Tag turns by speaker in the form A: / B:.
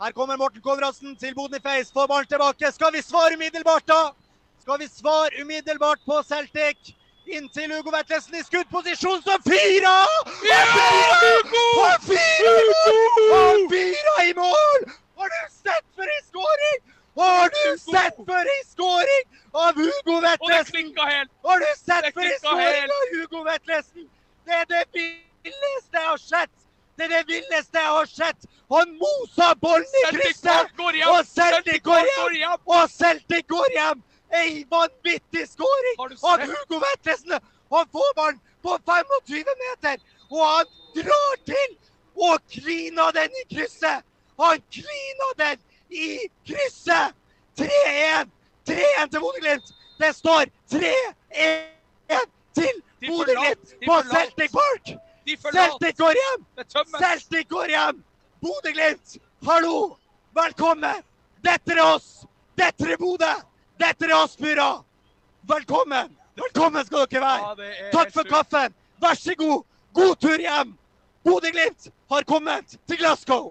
A: Her kommer Morten Konradsen til Boniface. Får ballen tilbake. Skal vi svare umiddelbart, da? Skal vi svare umiddelbart på Celtic? Inntil Hugo Vetlesen i skuddposisjon, så fyra!
B: Ja!
A: Han fyra i mål! Han i mål! Har du sett for en skåring? Har du sett for en skåring av Hugo Vetlesen? Har du sett for en skåring av Hugo Vetlesen? Det er det villeste jeg har sett! Det er det villeste jeg har sett! Han mosa ballen i krysset! Og Celtic går hjem! Og Celtic går hjem! Ei vanvittig skåring av? Hugo Vetlesen! Han får ballen på 25 meter, og han drar til og kliner den i krysset! Han kliner den i krysset! 3-1! 3-1 til Bodø-Glimt! Det står 3-1 til Bodø-Glimt på. Celtic Park! Celtic går hjem! Celtic går hjem! Bodø-Glimt, hallo! Velkommen! Dette er oss! Dette er Bodø! Dette er Aspmyra! Velkommen! Velkommen skal dere være! Takk for kaffen! Vær så god! God tur hjem! Bodø-Glimt har kommet til Glasgow!